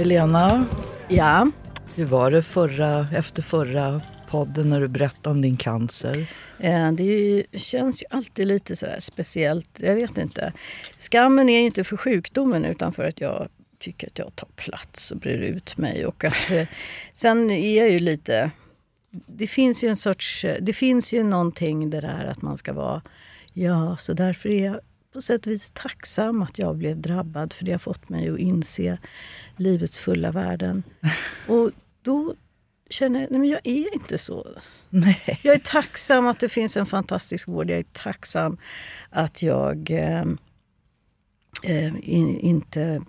Helena, Ja, hur var det förra, efter förra podden när du berättade om din cancer? eh, det känns ju alltid lite sådär speciellt. Jag vet inte. Skammen är ju inte för sjukdomen utan för att jag tycker att jag tar plats och brer ut mig. Och att, eh, sen är jag ju lite... Det finns ju en sorts... Det finns ju någonting det där att man ska vara... Ja, så därför är jag på sätt och vis tacksam att jag blev drabbad för det har fått mig att inse livets fulla värden. Och då känner jag, nej men jag är inte så. Nej. Jag är tacksam att det finns en fantastisk vård. Jag är tacksam att jag eh, eh, in, inte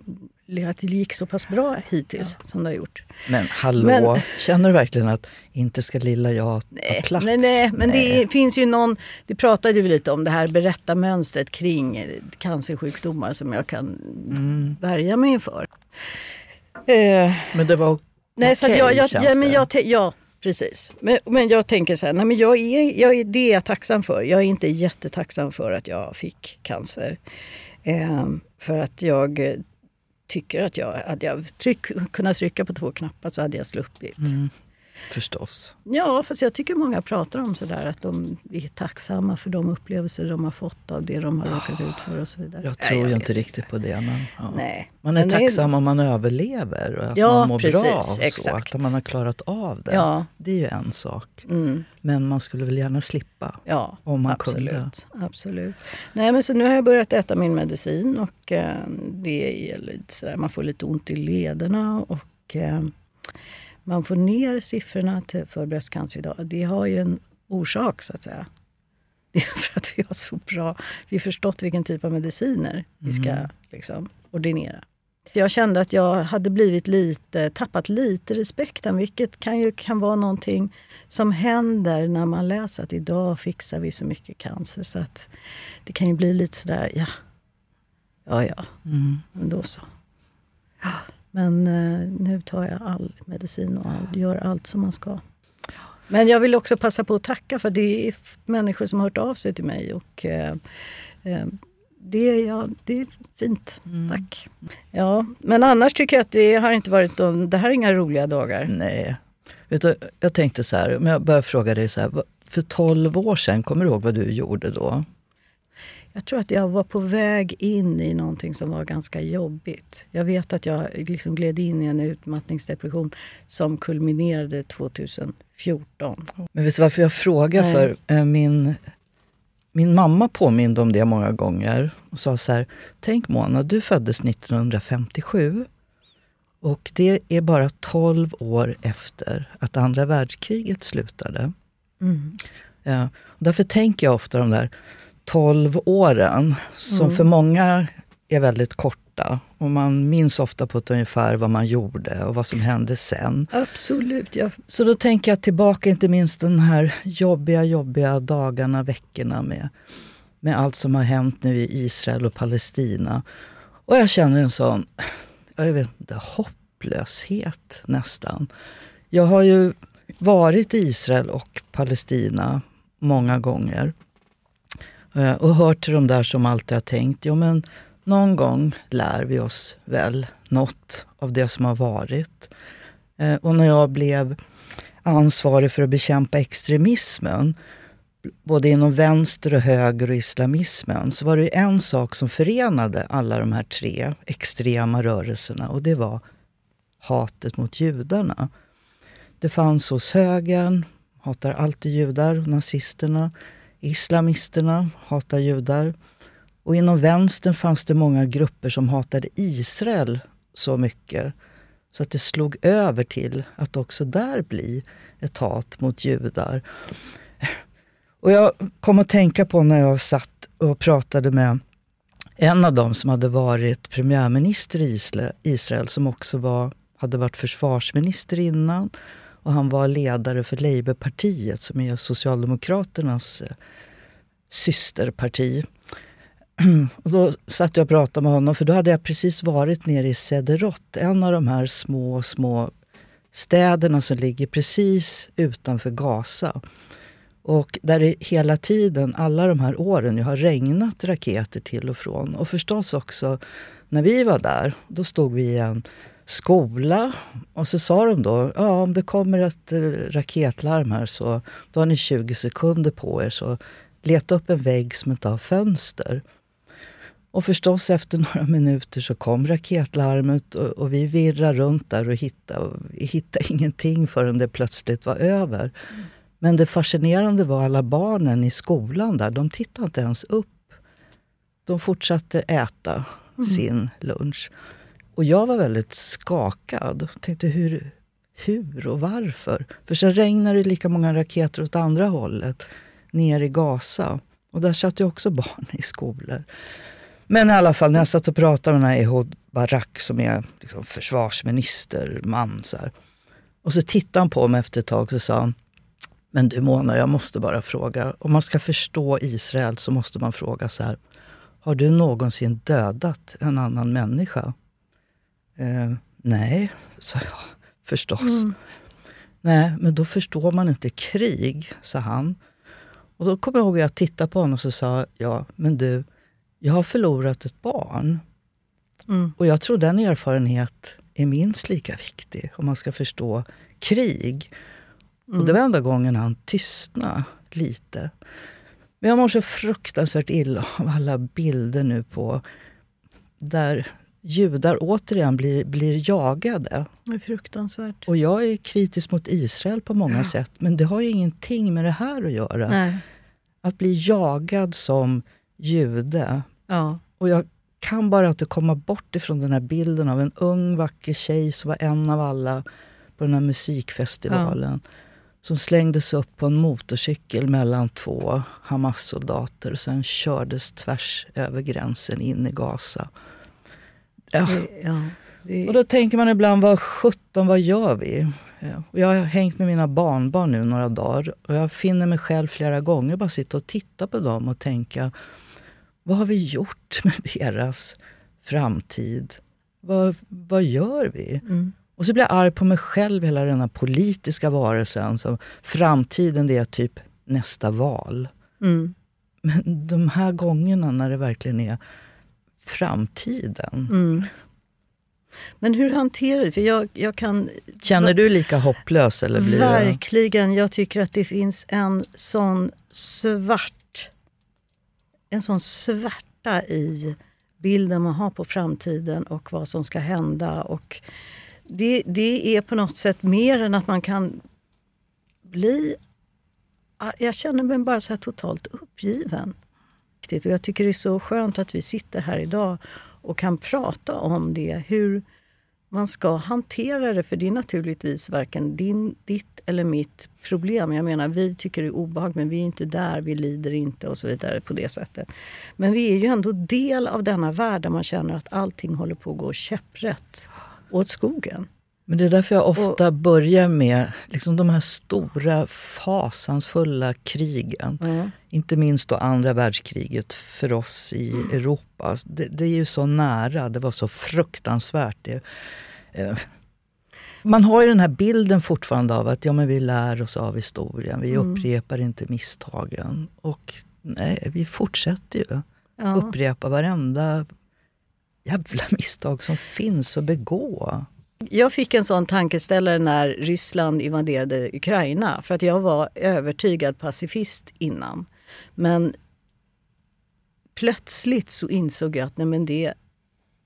att det gick så pass bra hittills som det har gjort. Men hallå, Men- känner du verkligen att inte ska lilla jag ta plats? Nej, nej, men Nej. det finns ju någon, det pratade vi lite om, det här berättarmönstret kring cancersjukdomar som jag kan Mm. värja mig inför. Eh, Men det var Nej, så okej, jag, jag, ja, men jag, ja, precis. Men, men jag tänker så här, nej, men jag är, jag är, det är jag tacksam för. Jag är inte jättetacksam för att jag fick cancer. Eh, för att jag tycker att jag, hade jag tryck, kunnat trycka på två knappar så hade jag sluppit. Mm, förstås. Ja, fast jag tycker många pratar om sådär att de är tacksamma för de upplevelser de har fått av det de har råkat ut för och så vidare. Jag Nej, tror ju vet inte riktigt på det. Men, ja. Nej. Man är Men det tacksam om man överlever och att Ja, man mår precis, bra. Och så, exakt. att man har klarat av det. Ja. Det är ju en sak. Mm. Men man skulle väl gärna slippa. Ja, Om man absolut. kunde. absolut. Nej, men så nu har jag börjat äta min medicin och eh, det är lite sådär, man får lite ont i lederna och eh, man får ner siffrorna för bröstcancer idag. Det har ju en orsak så att säga. Det är för att vi har så bra, vi har förstått vilken typ av mediciner vi ska liksom, ordinera. Jag kände att jag hade blivit lite, tappat lite respekten, vilket kan ju kan vara någonting som händer när man läser att idag fixar vi så mycket cancer. Så att det kan ju bli lite sådär, ja, ja, ja, Mm. men då så. Ja, Men eh, nu tar jag all medicin och all, gör allt som man ska. Men jag vill också passa på att tacka för det är människor som har hört av sig till mig. Och, eh, eh, det, är, ja, det är fint. Tack. Ja, men annars tycker jag att det har inte varit någon, det här är inga roliga dagar. Nej. Vet du, jag tänkte så här, om jag börjar fråga dig så här. För 12 år sedan, kommer du ihåg vad du gjorde då? Jag tror att jag var på väg in i någonting som var ganska jobbigt. Jag vet att jag liksom gled in i en utmattningsdepression som kulminerade 2014. Men vet du varför jag frågar? Nej. För eh, min, min mamma påminde om det många gånger och sa så här. Tänk Mona, du föddes 1957 och det är bara 12 år efter att andra världskriget slutade. Mm. Ja, därför tänker jag ofta de där 12 åren som Mm. för många är väldigt korta. Och man minns ofta på ett ungefär vad man gjorde och vad som hände sen. Absolut. Jag, Så då tänker jag tillbaka inte minst den här jobbiga, jobbiga dagarna, veckorna med, med allt som har hänt nu i Israel och Palestina. Och jag känner en sån, jag vet inte, hopplöshet nästan. Jag har ju varit i Israel och Palestina många gånger. Eh, och hört till de där som alltid har tänkt, jo men någon gång lär vi oss väl något av det som har varit. Eh, och när jag blev ansvarig för att bekämpa extremismen, både inom vänster och höger och islamismen, så var det en sak som förenade alla de här tre extrema rörelserna och det var hatet mot judarna. Det fanns hos högern, hatar alltid judar, nazisterna, islamisterna hatar judar. Och inom vänstern fanns det många grupper som hatade Israel så mycket så att det slog över till att också där bli ett hat mot judar. Och jag kom att tänka på när jag satt och pratade med en av dem som hade varit premiärminister i Israel som också var, hade varit försvarsminister innan. Och han var ledare för Labourpartiet som är Socialdemokraternas eh, systerparti. Och då satt jag och pratade med honom för då hade jag precis varit nere i Sederot, en av de här små, små städerna som ligger precis utanför Gaza. Och där det hela tiden, alla de här åren, har regnat raketer till och från. Och förstås också, när vi var där, då stod vi i en skola. Och så sa de då, ja om det kommer ett eh, raketlarm här så då har ni 20 sekunder på er. Så leta upp en vägg som inte har fönster. Och förstås efter några minuter så kom raketlarmet och, och vi virrade runt där och hittade, och hittade ingenting förrän det plötsligt var över. Mm. Men det fascinerande var alla barnen i skolan där, de tittade inte ens upp. De fortsatte äta mm. sin lunch. Och jag var väldigt skakad. Tänkte hur, hur och varför? För sen regnade det lika många raketer åt andra hållet, ner i Gaza. Och där satt ju också barn i skolor. Men i alla fall, när jag satt och pratade med den här Ehud Barak som är liksom försvarsministerman. Så här. Och så tittade han på mig efter ett tag och sa han, men du Mona, jag måste bara fråga. Om man ska förstå Israel så måste man fråga så här. Har du någonsin dödat en annan människa? Eh, nej, sa jag förstås. Mm. Nej, men då förstår man inte krig, sa han. Och då kommer jag ihåg att jag tittade på honom och sa, ja, men du, jag har förlorat ett barn. Mm. Och jag tror den erfarenhet är minst lika viktig om man ska förstå krig. Mm. Och det var enda gången han tystnade lite. Men jag mår så fruktansvärt illa av alla bilder nu på där judar återigen blir, blir jagade. Det är fruktansvärt. Och jag är kritisk mot Israel på många ja. sätt, men det har ju ingenting med det här att göra. Nej. Att bli jagad som jude. Ja. Och jag kan bara inte komma bort ifrån den här bilden av en ung vacker tjej som var en av alla på den här musikfestivalen. Ja. Som slängdes upp på en motorcykel mellan två Hamas-soldater och sen kördes tvärs över gränsen in i Gaza. Ja. ja det... Och då tänker man ibland, vad sjutton, vad gör vi? Ja. Jag har hängt med mina barnbarn nu några dagar och jag finner mig själv flera gånger bara sitta och titta på dem och tänka, vad har vi gjort med deras framtid? Vad, vad gör vi? Mm. Och så blir jag arg på mig själv, hela den här politiska varelsen. Så framtiden det är typ nästa val. Mm. Men de här gångerna när det verkligen är framtiden. Mm. Men hur hanterar du För jag, jag kan... Känner du lika hopplös? Eller blir Verkligen. Jag tycker att det finns en sån svart... En sån svärta i bilden man har på framtiden och vad som ska hända. Och det, det är på något sätt mer än att man kan bli... Jag känner mig bara så totalt uppgiven. Och jag tycker det är så skönt att vi sitter här idag och kan prata om det. Hur man ska hantera det, för det är naturligtvis varken din, ditt eller mitt problem. Jag menar, vi tycker det är obehagligt, men vi är inte där, vi lider inte och så vidare på det sättet. Men vi är ju ändå del av denna värld där man känner att allting håller på att gå käpprätt åt skogen. Men det är därför jag ofta och, börjar med liksom de här stora fasansfulla krigen. Mm. Inte minst då andra världskriget för oss i mm. Europa. Det, det, är ju så nära, det var så fruktansvärt. Det, eh, man har ju den här bilden fortfarande av att ja, men vi lär oss av historien, vi mm. upprepar inte misstagen. Och nej, vi fortsätter ju ja. upprepa varenda jävla misstag som finns att begå. Jag fick en sån tankeställare när Ryssland invaderade Ukraina för att jag var övertygad pacifist innan. Men plötsligt så insåg jag att nej men det,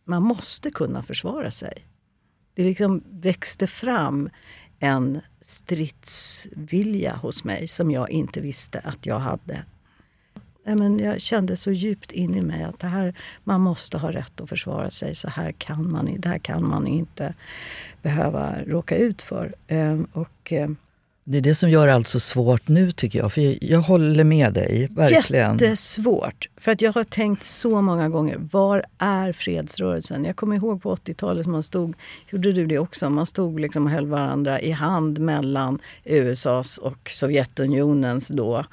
man måste kunna försvara sig. Det liksom växte fram en stridsvilja hos mig som jag inte visste att jag hade men jag kände så djupt in i mig att det här, man måste ha rätt att försvara sig. Så här kan man, det här kan man inte behöva råka ut för. Ehm, och, ehm, det är det som gör allt så svårt nu tycker jag. För jag håller med dig, verkligen. Jättesvårt. För att jag har tänkt så många gånger, var är fredsrörelsen? Jag kommer ihåg på 80-talet, man stod, gjorde du det också? Man stod liksom och höll varandra i hand mellan USAs och Sovjetunionens då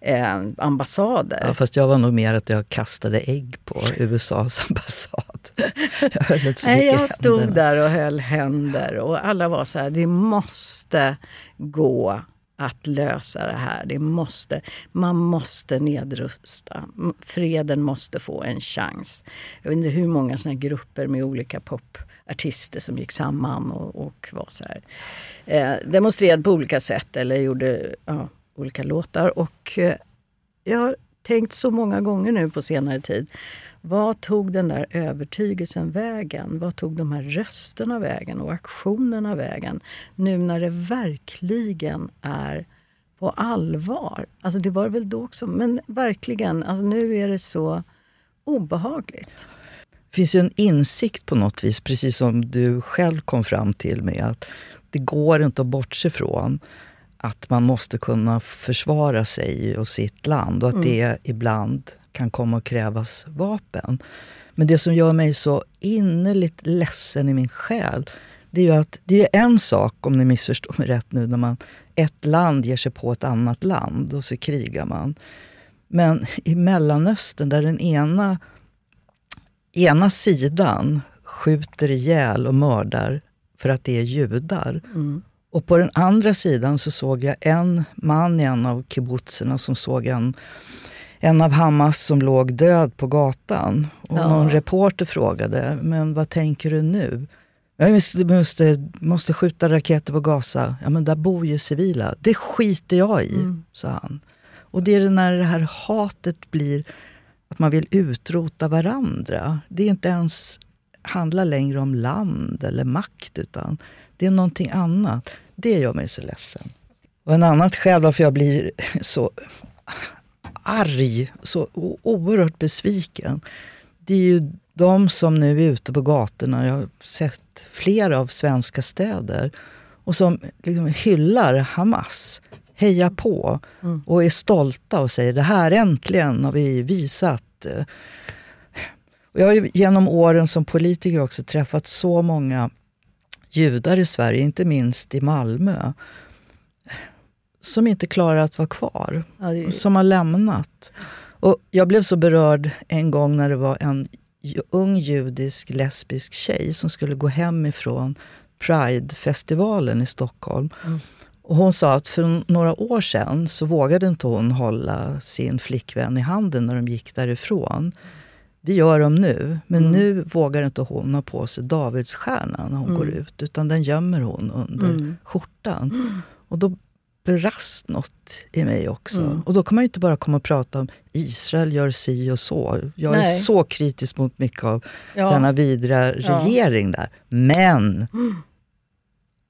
eh, ambassader. Ja, fast jag var nog mer att jag kastade ägg på USAs ambassad. jag, Nej, jag stod händerna. där och höll händer och alla var så här, det måste gå att lösa det här. Det måste, man måste nedrusta. Freden måste få en chans. Jag vet inte hur många såna grupper med olika pop artister som gick samman och, och var så här. Eh, demonstrerade på olika sätt eller gjorde ja, olika låtar. Och eh, jag har tänkt så många gånger nu på senare tid. Vad tog den där övertygelsen vägen? Vad tog de här rösterna vägen och aktionerna vägen? Nu när det verkligen är på allvar. Alltså det var väl då också, men verkligen. Alltså nu är det så obehagligt. Det finns ju en insikt på något vis, precis som du själv kom fram till med att det går inte att bortse från att man måste kunna försvara sig och sitt land och att mm. det ibland kan komma att krävas vapen. Men det som gör mig så innerligt ledsen i min själ det är ju att det är en sak, om ni missförstår mig rätt nu, när man ett land ger sig på ett annat land och så krigar man. Men i Mellanöstern där den ena, ena sidan skjuter ihjäl och mördar för att det är judar. Mm. Och på den andra sidan så såg jag en man i en av kibbutzerna som såg en, en av Hamas som låg död på gatan. Och ja. någon reporter frågade, men vad tänker du nu? Jag måste, måste, måste skjuta raketer på Gaza. Ja, men där bor ju civila. Det skiter jag i, mm. sa han. Och det är när det här hatet blir att man vill utrota varandra. Det är inte ens handlar längre om land eller makt, utan det är någonting annat. Det gör mig så ledsen. Och en annat skäl varför jag blir så arg, så oerhört besviken, det är ju de som nu är ute på gatorna. Jag har sett flera av svenska städer och som liksom hyllar Hamas, hejar på mm. och är stolta och säger det här äntligen har vi visat. Och jag har genom åren som politiker också träffat så många judar i Sverige, inte minst i Malmö, som inte klarar att vara kvar. Ja, är... Som har lämnat. Och jag blev så berörd en gång när det var en ung judisk lesbisk tjej som skulle gå hem ifrån Pride-festivalen i Stockholm. Mm. Och hon sa att för några år sedan så vågade inte hon hålla sin flickvän i handen när de gick därifrån. Det gör de nu, men mm. nu vågar inte hon ha på sig Davidsstjärnan när hon mm. går ut. Utan den gömmer hon under mm. skjortan. Och då brast något i mig också. Mm. Och då kan man ju inte bara komma och prata om Israel gör si och så. Jag Nej. är så kritisk mot mycket av ja. denna vidra regering ja. där. Men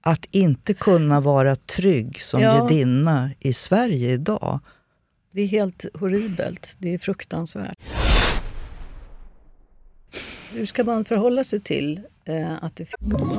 att inte kunna vara trygg som ja. judinna i Sverige idag. Det är helt horribelt. Det är fruktansvärt. Hur ska man förhålla sig till eh, att det... finns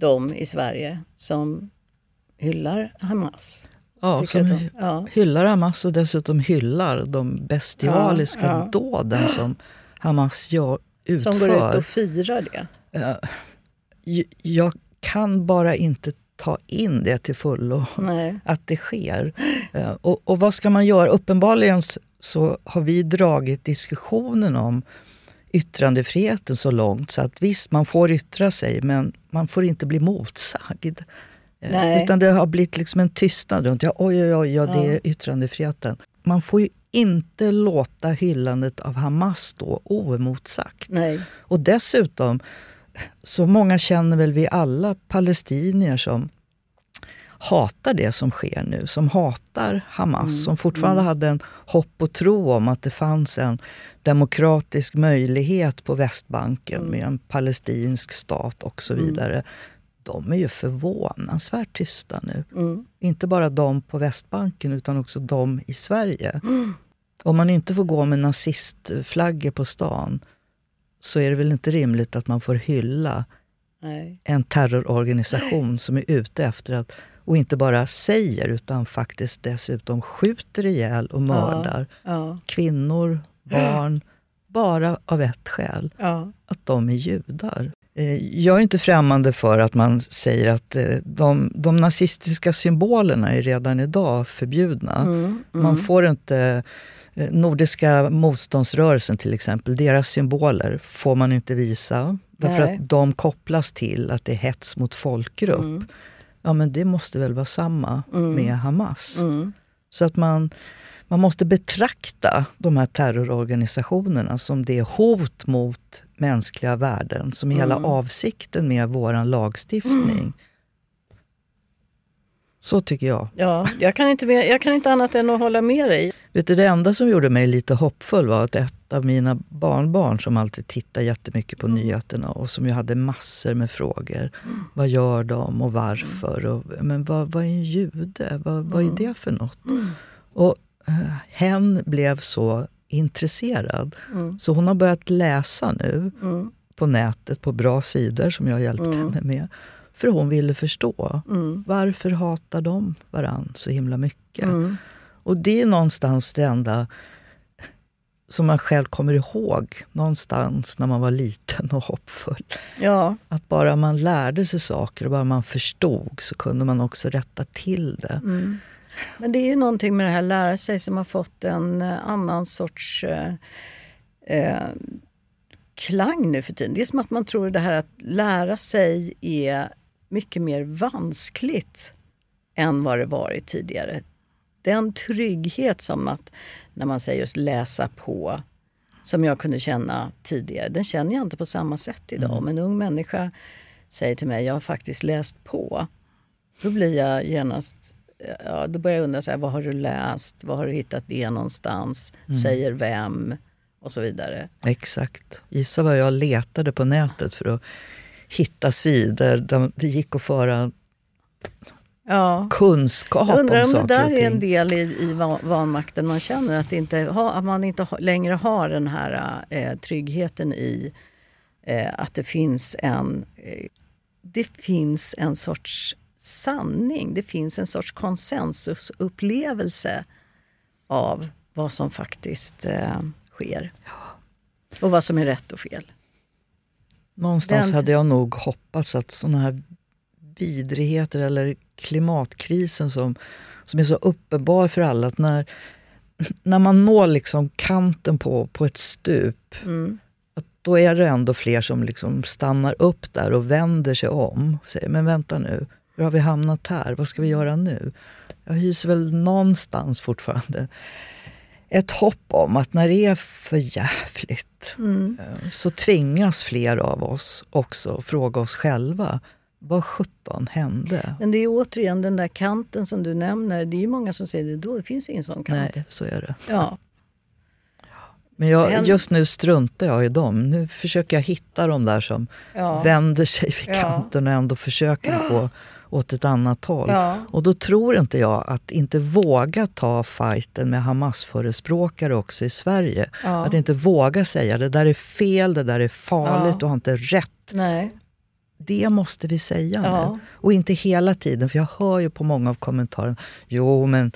De i Sverige som hyllar Hamas. Ja, som de, ja. hyllar Hamas och dessutom hyllar de bestialiska ja, ja. dåden som Hamas gör, utför. Som går ut och firar det. Jag kan bara inte ta in det till fullo, Nej. att det sker. Eh, och, och, vad ska man göra? Uppenbarligen så har vi dragit diskussionen om yttrandefriheten så långt så att visst, man får yttra sig men man får inte bli motsagd. Eh, Nej. Utan det har blivit liksom en tystnad runt ja, oj, oj, oj, ja, det är yttrandefriheten. Man får ju inte låta hyllandet av Hamas stå oemotsagt. Nej. Och dessutom, så många känner väl vi alla palestinier som hatar det som sker nu, som hatar Hamas, mm. som fortfarande mm. hade en hopp och tro om att det fanns en demokratisk möjlighet på Västbanken mm. med en palestinsk stat och så mm. vidare. De är ju förvånansvärt tysta nu. Mm. Inte bara de på Västbanken utan också de i Sverige. Om man inte får gå med nazistflaggor på stan så är det väl inte rimligt att man får hylla Nej. en terrororganisation som är ute efter att, och inte bara säger utan faktiskt dessutom skjuter ihjäl och mördar ja, ja. kvinnor, barn, bara av ett skäl. Ja. Att de är judar. Eh, jag är inte främmande för att man säger att eh, de, de nazistiska symbolerna är redan idag förbjudna. Mm, Man får inte... eh, Nordiska motståndsrörelsen till exempel, deras symboler får man inte visa. Därför Nej. att de kopplas till att det är hets mot folkgrupp. Mm. Ja men det måste väl vara samma med Hamas. Mm. Så att man, man måste betrakta de här terrororganisationerna som det hot mot mänskliga värden som är hela Mm. avsikten med vår lagstiftning. Så tycker jag. Ja, jag kan, inte jag kan inte annat än att hålla med dig. Vet du, det enda som gjorde mig lite hoppfull var att ett av mina barnbarn som alltid tittar jättemycket på nyheterna och som ju hade massor med frågor. Vad gör de och varför? Och, men vad, vad är en jude? Vad, vad är det för något? Och eh, hen blev så intresserad så hon har börjat läsa nu Mm. på nätet på bra sidor som jag hjälpte henne med. För hon ville förstå. Mm. Varför hatar de varann så himla mycket? Mm. Och det är någonstans det enda som man själv kommer ihåg någonstans när man var liten och hoppfull. Ja, Att bara man lärde sig saker och bara man förstod så kunde man också rätta till det. men det är ju någonting med det här lära sig som har fått en eh, annan sorts eh, eh, klang nu för tiden. Det är som att man tror det här att lära sig är mycket mer vanskligt än vad det varit tidigare. Den trygghet som att, när man säger just läsa på, som jag kunde känna tidigare, den känner jag inte på samma sätt idag. Om en ung människa säger till mig, jag har faktiskt läst på, då blir jag genast Ja, då börjar jag undra, så här, vad har du läst? Var har du hittat det någonstans? Säger vem? Och så vidare. Exakt. Gissa vad jag letade på nätet för att hitta sidor där det gick att föra Ja. kunskap Jag undrar om om det saker där och är en ting. del i, i va- vanmakten man känner, att, inte ha, att man inte längre har den här eh, tryggheten i eh, att det finns en eh, det finns en sorts sanning, det finns en sorts konsensusupplevelse av vad som faktiskt eh, sker. Och vad som är rätt och fel. Någonstans Den- hade jag nog hoppats att såna här vidrigheter eller klimatkrisen som, som är så uppenbar för alla, att när, när man når liksom kanten på, på ett stup, Mm. att då är det ändå fler som liksom stannar upp där och vänder sig om och säger, men vänta nu, hur har vi hamnat här? Vad ska vi göra nu? Jag hyser väl någonstans fortfarande ett hopp om att när det är för jävligt Mm. eh, så tvingas fler av oss också fråga oss själva, vad sjutton hände? Men det är återigen den där kanten som du nämner. Det är ju många som säger det då, det finns ingen sån kant. Nej, så är det. Ja. Men jag, just nu struntar jag i dem. Nu försöker jag hitta de där som Ja. vänder sig vid Ja. kanten och ändå försöker gå åt ett annat håll. Ja. Och då tror inte jag att inte våga ta fighten med Hamas-förespråkare också i Sverige. Ja. Att inte våga säga det där är fel, det där är farligt, Ja. du har inte rätt. Nej. Det måste vi säga Ja. nu. Och inte hela tiden, för jag hör ju på många av kommentarerna, jo men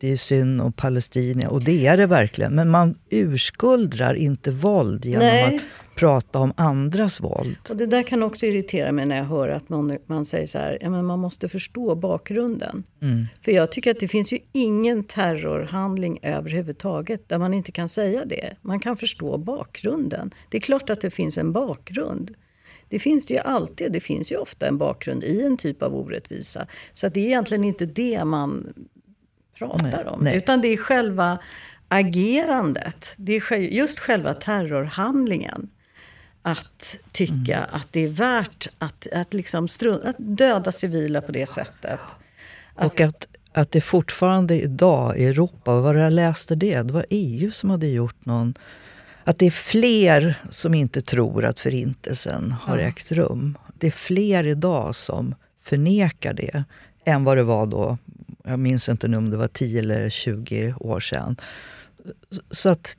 det är synd om palestinier, och det är det verkligen. Men man urskuldrar inte våld genom Nej. att prata om andras våld. Och det där kan också irritera mig när jag hör att man, man säger så här, ja, men man måste förstå bakgrunden. Mm. För jag tycker att det finns ju ingen terrorhandling överhuvudtaget där man inte kan säga det. Man kan förstå bakgrunden. Det är klart att det finns en bakgrund. Det finns det ju alltid. Det finns ju ofta en bakgrund i en typ av orättvisa. Så att det är egentligen inte det man pratar Nej, om. nej. Utan det är själva agerandet. Det är just själva terrorhandlingen. Att tycka Mm. att det är värt att, att, liksom strun- att döda civila på det sättet. Och att, att det fortfarande idag i Europa, vad jag läste det? Det var EU som hade gjort någon... Att det är fler som inte tror att förintelsen har ägt rum. Det är fler idag som förnekar det än vad det var då, jag minns inte nu om det var 10 eller 20 år sedan. Så att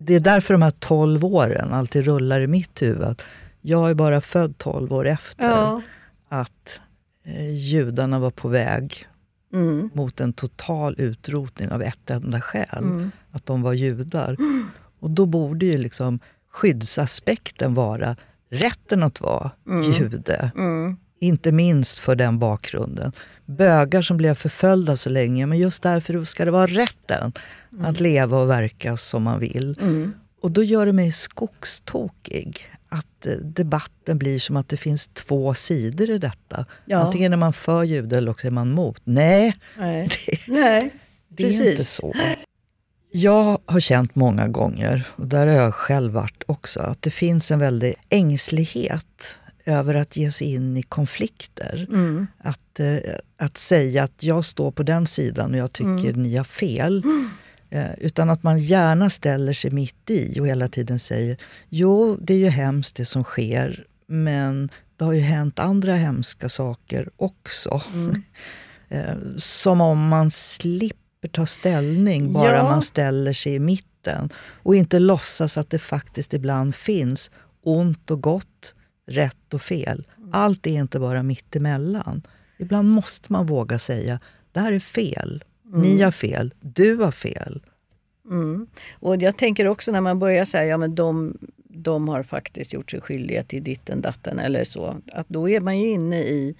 det är därför de här 12 åren alltid rullar i mitt huvud. Jag är bara född 12 år efter Ja. att eh, judarna var på väg Mm. mot en total utrotning av ett enda skäl. Mm. Att de var judar. Och då borde ju liksom skyddsaspekten vara rätten att vara Mm. jude. Inte minst för den bakgrunden. Bögar som blev förföljda så länge, men just därför ska det vara rätten att leva och verka som man vill. Och då gör det mig skogstokig att eh, debatten blir som att det finns två sidor i detta. Ja. Antingen är man för jude eller också är man mot. Nej, Nej, det, Nej det är inte så. Jag har känt många gånger, och där har jag själv varit också, att det finns en väldig ängslighet över att ge sig in i konflikter. Mm. Att, eh, att säga att jag står på den sidan och jag tycker Mm. ni har fel. Eh, utan att man gärna ställer sig mitt i och hela tiden säger jo, det är ju hemskt det som sker, men det har ju hänt andra hemska saker också. Mm. Eh, Som om man slipper ta ställning, bara Ja. man ställer sig i mitten. Och inte låtsas att det faktiskt ibland finns ont och gott, rätt och fel. Allt är inte bara mittemellan. Ibland måste man våga säga, det här är fel. Ni har fel, du har fel. Mm. Och jag tänker också när man börjar säga ja men de, de har faktiskt gjort sig skyldiga till ditten datten eller så. Att då är man ju inne i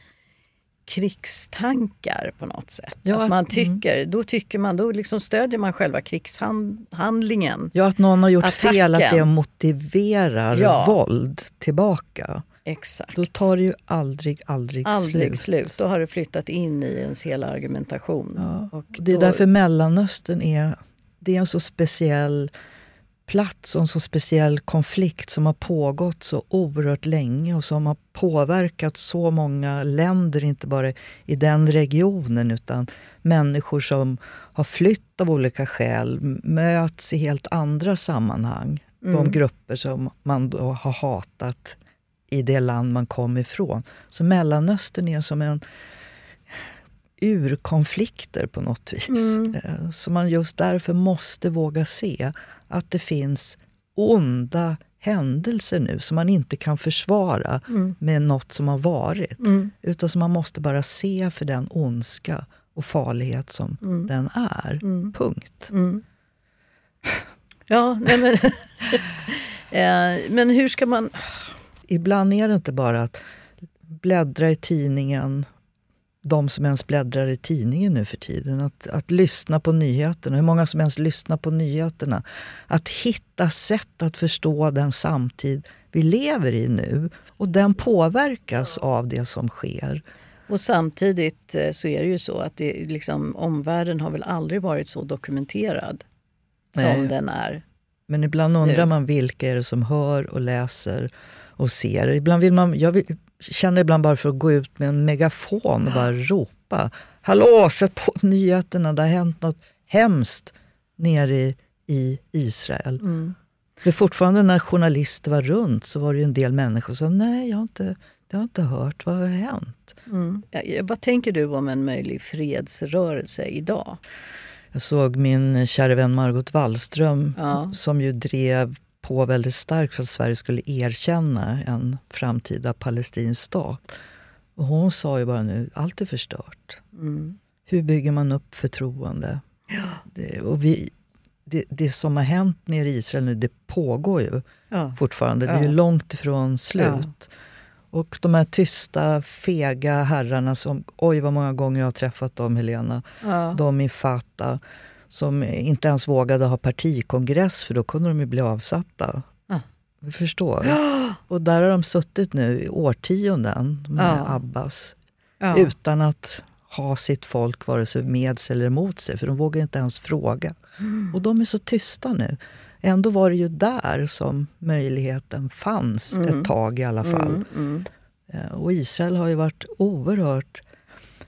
krigstankar på något sätt. Ja, att man mm. tycker, Då tycker man, då liksom stödjer man själva krigshandlingen. Ja, att någon har gjort Attacken. fel, att det motiverar Ja. våld tillbaka. Exakt. Då tar det ju aldrig, aldrig, Aldrig slut. slut. Då har det flyttat in i ens hela argumentation. Ja. Och Det är då- därför Mellanöstern är, det är en så speciell plats och en så speciell konflikt som har pågått så oerhört länge och som har påverkat så många länder, inte bara i den regionen utan människor som har flytt av olika skäl möts i helt andra sammanhang. De grupper som man då har hatat i det land man kom ifrån. Så Mellanöstern är som en urkonflikter på något vis. Eh, Så man just därför måste våga se att det finns onda händelser nu som man inte kan försvara med något som har varit. Utan som man måste bara se för den ondska och farlighet som den är. Punkt. Ja, nej men, Eh, men hur ska man... Ibland är det inte bara att bläddra i tidningen, de som ens bläddrar i tidningen nu för tiden. Att, att lyssna på nyheterna, hur många som ens lyssnar på nyheterna. Att hitta sätt att förstå den samtid vi lever i nu. Och den påverkas av det som sker. Och samtidigt eh, så är det ju så att det, liksom, omvärlden har väl aldrig varit så dokumenterad som Nej. den är. Men ibland undrar Nu. man vilka är det som hör och läser och ser. Ibland vill man, jag vill, känner ibland bara för att gå ut med en megafon och bara ropa. Hallå, sätt på nyheterna, det har hänt något hemskt nere i, i Israel. För fortfarande när journalister var runt så var det en del människor som sa nej, jag har inte, jag har inte hört, vad har hänt? Eh, vad tänker du om en möjlig fredsrörelse idag? Jag såg min kära vän Margot Wallström Ja. som ju drev på väldigt starkt för att Sverige skulle erkänna en framtida palestinsk stat. Och hon sa ju bara nu, allt är förstört. Mm. Hur bygger man upp förtroende? Det, och vi, det, det som har hänt nere i Israel nu, det pågår ju Ja. fortfarande. Det är Ja. ju långt ifrån slut. Och de här tysta, fega herrarna som, oj vad många gånger jag har träffat dem Helena, Ja. de i Fatah som inte ens vågade ha partikongress för då kunde de ju bli avsatta. Ja. Du förstår? Och där har de suttit nu i årtionden med Ja. Abbas Ja. utan att ha sitt folk vare sig med sig eller emot sig, för de vågar inte ens fråga. Mm. Och de är så tysta nu. Ändå var det ju där som möjligheten fanns ett tag i alla fall. Mm, mm. Eh, Och Israel har ju varit oerhört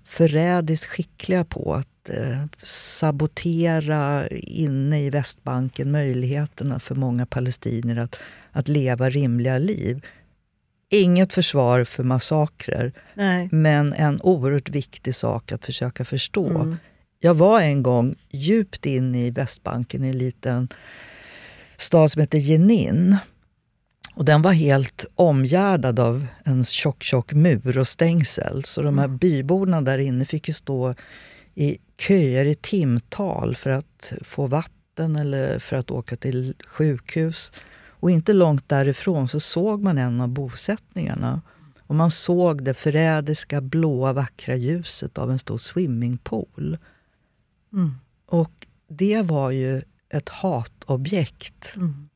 förrädiskt skickliga på att eh, sabotera inne i Västbanken möjligheterna för många palestinier att, att leva rimliga liv. Inget försvar för massakrer, Nej. men en oerhört viktig sak att försöka förstå. Mm. Jag var en gång djupt inne i Västbanken i en liten stad som heter Jenin. Och den var helt omgärdad av en tjock, tjock mur och stängsel. Så de här byborna där inne fick ju stå i köer i timtal för att få vatten eller för att åka till sjukhus. Och inte långt därifrån så såg man en av bosättningarna. Och man såg det förrädiska blåa vackra ljuset av en stor swimmingpool. Mm. Och det var ju ett hatobjekt Mm.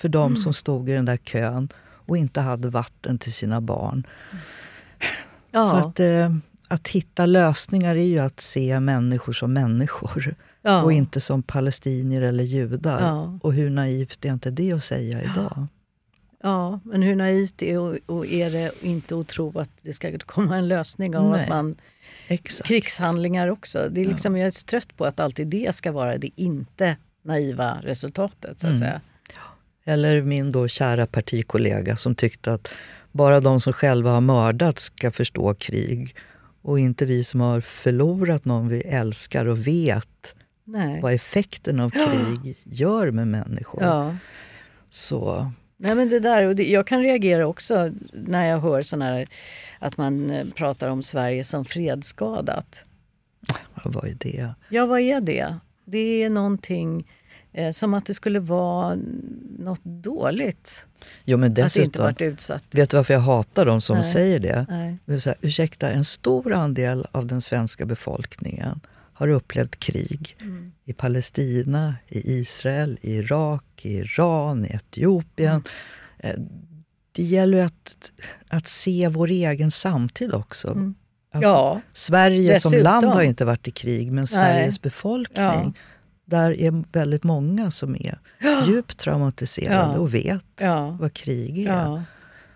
för de som stod i den där kön och inte hade vatten till sina barn. Ja. Så att, eh, att hitta lösningar är ju att se människor som människor Ja. och inte som palestinier eller judar. Ja. Och hur naivt är inte det att säga idag? Ja, men hur naivt är, och, och är det inte att tro att det ska komma en lösning av Nej. att man Exakt. krigshandlingar också. Det är liksom, Jag är trött på att alltid det ska vara det inte naiva resultatet. så att Mm. säga. Eller min då kära partikollega som tyckte att bara de som själva har mördat ska förstå krig och inte vi som har förlorat någon vi älskar och vet Nej. vad effekten av krig gör med människor. Ja. Så Nej, men det där, och det, jag kan reagera också när jag hör sån här, att man eh, pratar om Sverige som fredsskadat. ja, vad är det? Ja, vad är det? Det är någonting som att det skulle vara något dåligt Jo men att inte dessutom, varit utsatt. vet du varför jag hatar de som Nej. säger det? Nej. det är så här, ursäkta, en stor andel av den svenska befolkningen har upplevt krig Mm. i Palestina, i Israel, i Irak, i Iran, i Etiopien. Mm. Eh, Det gäller ju att, att se vår egen samtid också. Mm. Ja, Sverige som dessutom. land har inte varit i krig, men Sveriges befolkning, Ja. Där är väldigt många som är djupt traumatiserade Ja. och vet ja, vad krig är. ja.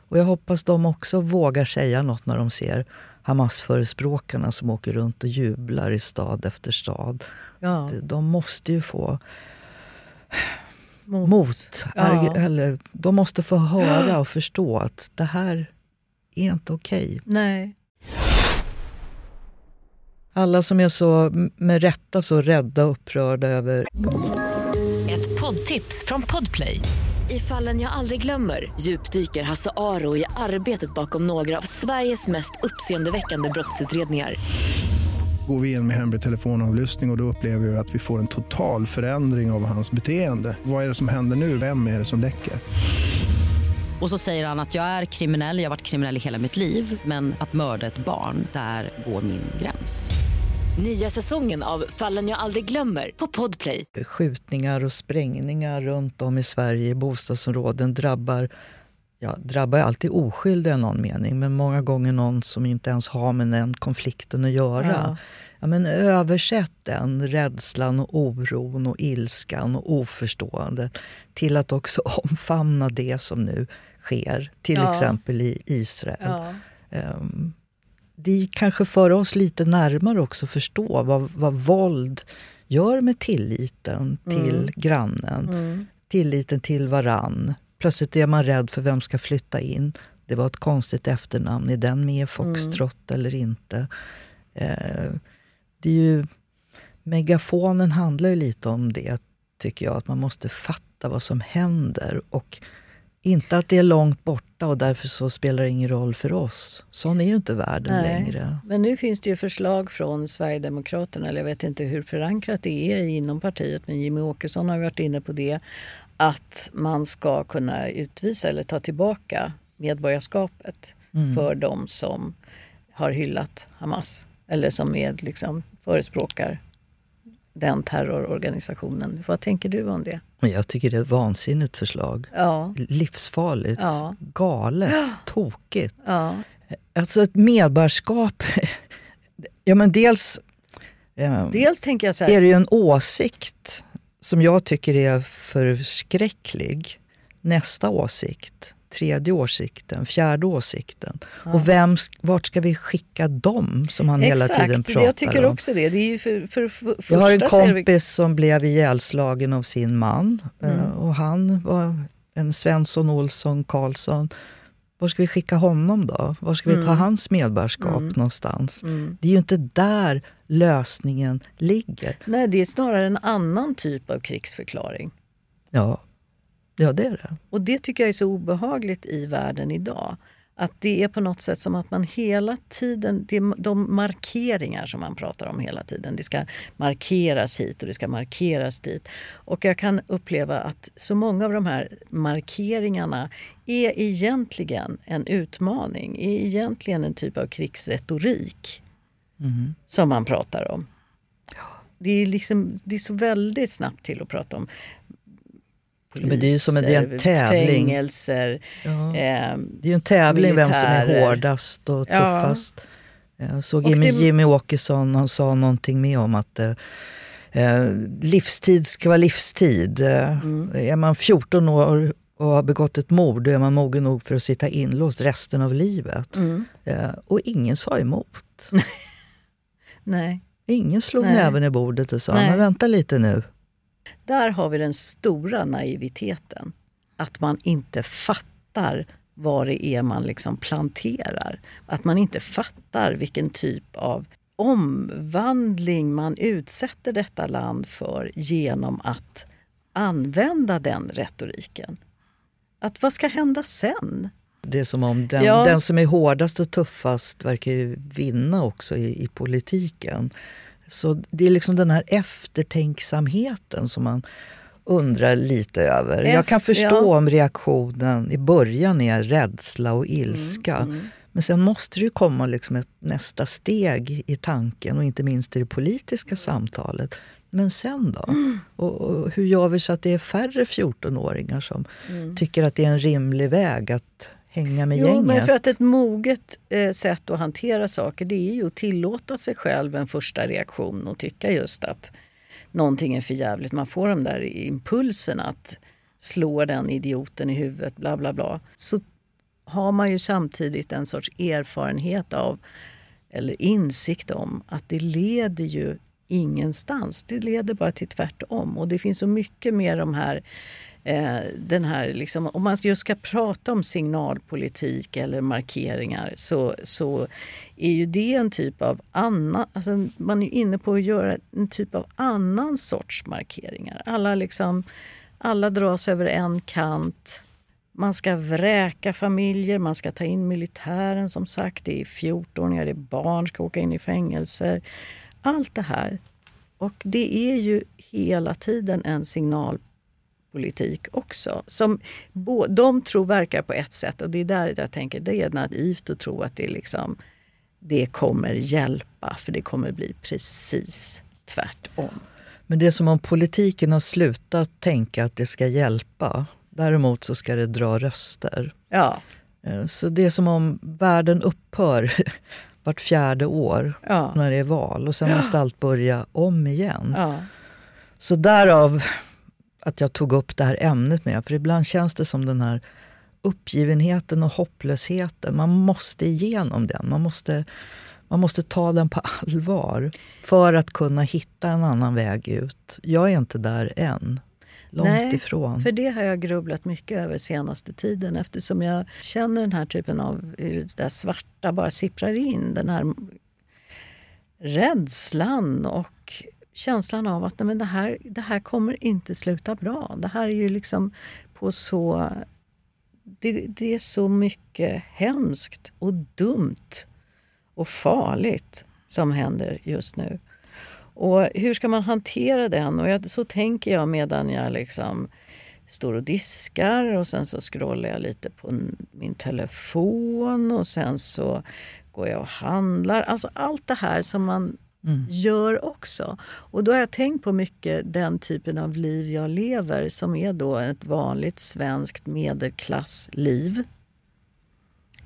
Och jag hoppas de också vågar säga något när de ser Hamas-förespråkarna som åker runt och jublar i stad efter stad. De måste ju få Mot. mot. Eller, de måste få höra och förstå att det här är inte okej. Nej. Alla som är så, med rätta så rädda och upprörda över Ett poddtips från Podplay. I fallen jag aldrig glömmer djupdyker Hasse Aro i arbetet bakom några av Sveriges mest uppseendeväckande brottsutredningar. Går vi in med hemlig telefonavlyssning och, och då upplever vi att vi får en total förändring av hans beteende. Vad är det som händer nu? Vem är det som läcker? Och så säger han att jag är kriminell, jag har varit kriminell i hela mitt liv men att mörda ett barn, där går min gräns. Nya säsongen av Fallen jag aldrig glömmer på Podplay. skjutningar och sprängningar runt om i Sverige i bostadsområden drabbar Ja, drabbar alltid oskyldiga i någon mening, men många gånger någon som inte ens har med den konflikten att göra. Ja. Ja, men översätt den rädslan och oron och ilskan och oförståendet till att också omfamna det som nu sker, till Ja. exempel i Israel. Ja. Ehm, det kanske för oss lite närmare också att förstå vad, vad våld gör med tilliten till grannen, Mm. tilliten till varann. Plötsligt är man rädd för vem ska flytta in. Det var ett konstigt efternamn. Är den med i Foxtrot eller inte? Eh, det är ju, megafonen handlar ju lite om det, tycker jag. Att man måste fatta vad som händer. Och inte att det är långt borta och därför så spelar det ingen roll för oss. Sån är ju inte världen Nej. längre. Men nu finns det ju förslag från Sverigedemokraterna, eller jag vet inte hur förankrat det är inom partiet, men Jimmy Åkesson har varit inne på det, att man ska kunna utvisa eller ta tillbaka medborgarskapet för de som har hyllat Hamas eller som är, liksom, förespråkar den terrororganisationen. Vad tänker du om det? Jag tycker det är ett vansinnigt förslag. Ja, Livsfarligt, Ja. galet, tokigt. ja, Alltså ett medborgarskap... ja men dels eh, dels tänker jag så här, är det ju en åsikt som jag tycker är förskräcklig. Nästa åsikt, tredje åsikten, fjärde åsikten. Och vem, vart ska vi skicka dem som han hela tiden pratar jag tycker om? också det. det för, för, för, Jag har en kompis som blev ihjälslagen av sin man. Mm. eh, Och han var en Svensson, Olsson, Karlsson. Var ska vi skicka honom då? Var ska vi ta Mm. hans medborgarskap någonstans? Det är ju inte där lösningen ligger. Nej, det är snarare en annan typ av krigsförklaring. Ja, ja det är det. Och det tycker jag är så obehagligt i världen idag. Att det är på något sätt som att man hela tiden, det är de markeringar som man pratar om hela tiden. Det ska markeras hit och det ska markeras dit. Och jag kan uppleva att så många av de här markeringarna är egentligen en utmaning, är egentligen en typ av krigsretorik Mm. som man pratar om. Det är, liksom, det är så väldigt snabbt till att prata om poliser, Men det är ju som en- det är en tävling. fängelser. Ja. Eh, Det är ju en tävling vem som är militärer. hårdast och Ja. tuffast. Jag såg Och Jimmy, det- Jimmy Åkesson, han sa någonting med om att eh, eh, livstid ska vara livstid. Eh, Mm. Är man 14 år och har begått ett mord, då är man mogen nog för att sitta inlåst resten av livet. mm, Eh, och ingen sa emot. nej. Ingen slog Nej. näven i bordet och sa, Nej. men vänta lite nu. Där har vi den stora naiviteten. Att man inte fattar vad det är man liksom planterar. Att man inte fattar vilken typ av omvandling man utsätter detta land för genom att använda den retoriken. Att vad ska hända sen? Det är som om den, Ja. den som är hårdast och tuffast verkar vinna också i, i politiken. Så det är liksom den här eftertänksamheten som man undrar lite över. Jag kan förstå ja. om reaktionen i början är rädsla och ilska. Mm, Men sen måste det ju komma liksom ett nästa steg i tanken och inte minst i det politiska samtalet. Men sen då? Mm. Och, och hur gör vi så att det är färre 14-åringar som Mm. tycker att det är en rimlig väg att hänga med Jo, gänget? men för att ett moget eh, sätt att hantera saker det är ju att tillåta sig själv en första reaktion och tycka just att någonting är för jävligt. Man får de där impulserna att slå den idioten i huvudet, bla bla bla. Så har man ju samtidigt en sorts erfarenhet av, eller insikt om, att det leder ju ingenstans. Det leder bara till tvärtom. Och det finns så mycket med de här Eh, den här, liksom, om man just ska prata om signalpolitik eller markeringar så, så är ju det en typ av annan, alltså man är inne på att göra en typ av annan sorts markeringar. Alla, liksom, alla dras över en kant. Man ska vräka familjer, man ska ta in militären som sagt. Det är 14-åringar, det är barn ska åka in i fängelser. Allt det här. Och det är ju hela tiden en signalpolitik också. Som bo, de tror verkar på ett sätt och det är där jag tänker det är naivt att tro att det, liksom, det kommer hjälpa för det kommer bli precis tvärtom. Men det är som om politiken har slutat tänka att det ska hjälpa. Däremot så ska det dra röster. Ja, Eh, Så det är som om världen upphör vart fjärde år ja, när det är val och sen måste allt börja om igen. ja. Så därav att jag tog upp det här ämnet med. För ibland känns det som den här uppgivenheten och hopplösheten. Man måste igenom den. Man måste, man måste ta den på allvar för att kunna hitta en annan väg ut. Jag är inte där än. Långt Nej, ifrån. För det har jag grubblat mycket över senaste tiden eftersom jag känner den här typen av hur det där svarta bara sipprar in. Den här rädslan och känslan av att nej, men det, här, det här kommer inte sluta bra. Det här är ju liksom på så... Det, det är så mycket hemskt och dumt och farligt som händer just nu. Och hur ska man hantera den? Och jag, så tänker jag medan jag liksom står och diskar och sen så scrollar jag lite på min telefon och sen så går jag och handlar. Alltså allt det här som man Mm. gör också. Och då har jag tänkt på mycket den typen av liv jag lever som är då ett vanligt svenskt medelklassliv.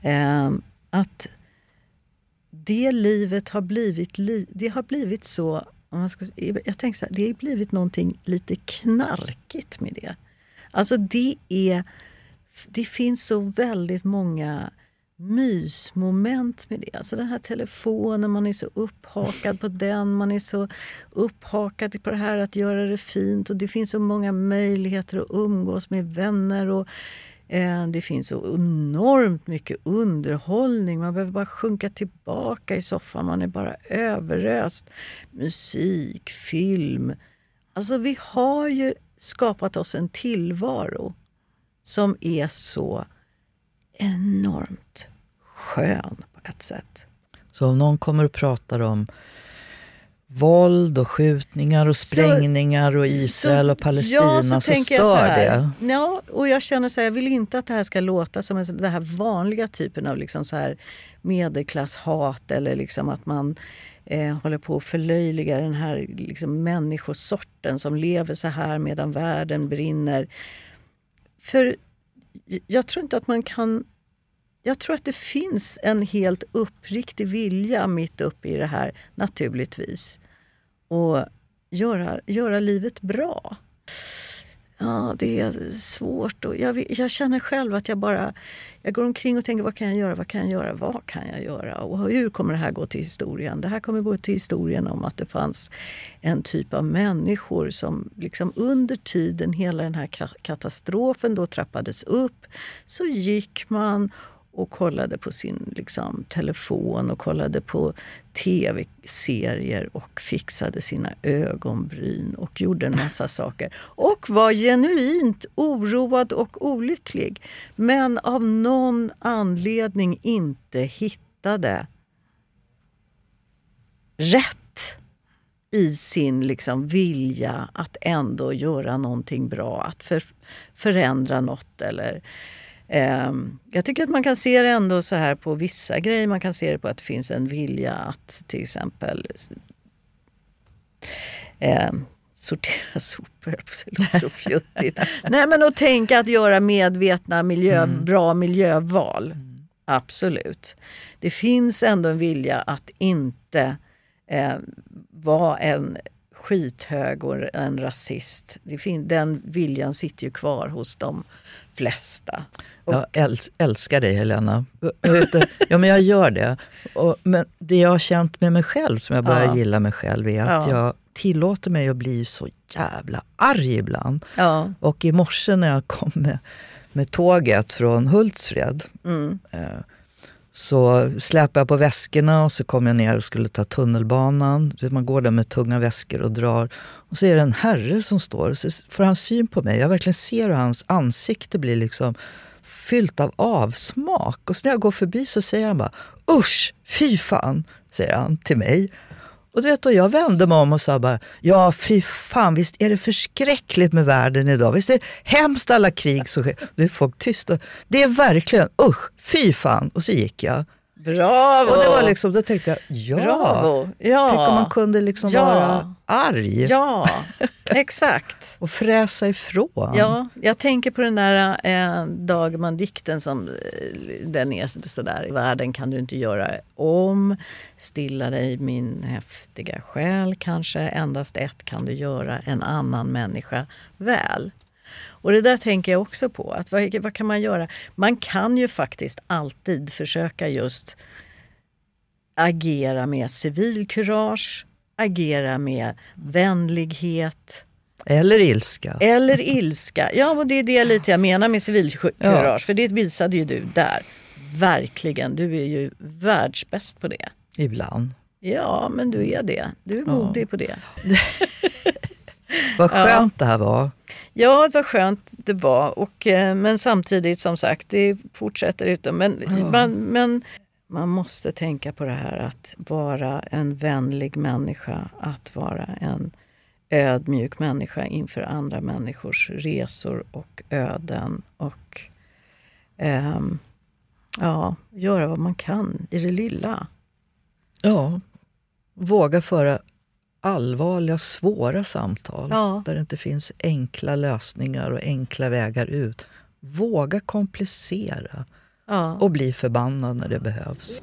Eh, att det livet har blivit, li, det har blivit så, om man ska, jag tänker så här, det har blivit någonting lite knarkigt med det. Alltså det är, det finns så väldigt många mysmoment med det. Alltså den här telefonen, man är så upphakad på den, man är så upphakad på det här att göra det fint och det finns så många möjligheter att umgås med vänner och eh, det finns så enormt mycket underhållning. Man behöver bara sjunka tillbaka i soffan, man är bara överöst. Musik, film. Alltså vi har ju skapat oss en tillvaro som är så enormt skön på ett sätt. Så om någon kommer och pratar om våld och skjutningar och sprängningar och Israel och Palestina så, så, tänker jag stör så här, det. Ja, och jag känner så här, jag vill inte att det här ska låta som en, den här vanliga typen av liksom så här medelklasshat eller liksom att man eh, håller på att förlöjliga den här liksom människosorten som lever så här medan världen brinner. För jag tror inte att man kan jag tror att det finns en helt uppriktig vilja mitt uppe i det här, naturligtvis. Och göra, göra livet bra. Ja, det är svårt. Och jag, jag, känner själv att jag bara jag går omkring och tänker vad kan jag göra, vad kan jag göra, vad kan jag göra och hur kommer det här gå till historien? Det här kommer gå till historien om att det fanns en typ av människor som liksom under tiden hela den här katastrofen då trappades upp så gick man och kollade på sin liksom, telefon och kollade på tv-serier och fixade sina ögonbryn och gjorde en massa saker. Och var genuint oroad och olycklig. Men av någon anledning inte hittade rätt i sin liksom vilja att ändå göra någonting bra, att för, förändra något eller jag tycker att man kan se det ändå så här på vissa grejer. Man kan se det på att det finns en vilja att till exempel eh, sortera sopor. Det låter så fjuttigt. Nej men att tänka att göra medvetna miljö, mm. bra miljöval. Mm. Absolut. Det finns ändå en vilja att inte eh, vara en skithög och en rasist. Den viljan sitter ju kvar hos de flesta. Och... Jag äls älskar dig Helena. ja, men jag gör det. Och, men det jag har känt med mig själv, som jag börjar ja. gilla mig själv, är att ja. jag tillåter mig att bli så jävla arg ibland. Ja. Och i morse när jag kom med, med tåget från Hultsfred mm. eh, så släpade jag på väskorna och så kom jag ner och skulle ta tunnelbanan. Man går där med tunga väskor och drar. Och så är det en herre som står och så får han syn på mig. Jag verkligen ser hur hans ansikte blir liksom fyllt av avsmak. Och så när jag går förbi så säger han bara usch, fy fan, säger han till mig. Och, du vet, och jag vände mig om och sa bara, ja fy fan, visst är det förskräckligt med världen idag. Visst är det hemskt alla krig som sker. Det är folk tysta. Det är verkligen, usch, fy fan. Och så gick jag. Bravo! Och det var liksom, då tänkte jag, ja, Bravo. ja. tänk om man kunde liksom ja. vara arg. Ja, exakt. och fräsa ifrån. Ja, jag tänker på den där eh, Dagman-dikten som eh, den är sådär. Världen kan du inte göra om. Stilla dig min häftiga själ kanske. Endast ett kan du göra, en annan människa väl. Och det där tänker jag också på. Att vad, vad kan man göra? Man kan ju faktiskt alltid försöka just agera med civilkurage, agera med vänlighet. Eller ilska. Eller ilska. Ja, och det är det lite jag menar med civilkurage. Ja. För det visade ju du där. Verkligen. Du är ju världsbäst på det. Ibland. Ja, men du är det. Du är modig ja. på det. Vad skönt ja. det här var. Ja, det var skönt det var. Och, eh, men samtidigt som sagt, det fortsätter utom. Men, ja. man, men man måste tänka på det här att vara en vänlig människa, att vara en ödmjuk människa inför andra människors resor och öden. Och eh, ja, göra vad man kan i det lilla. Ja, våga föra allvarliga, svåra samtal ja. där det inte finns enkla lösningar och enkla vägar ut. Våga komplicera ja. och bli förbannad när det behövs.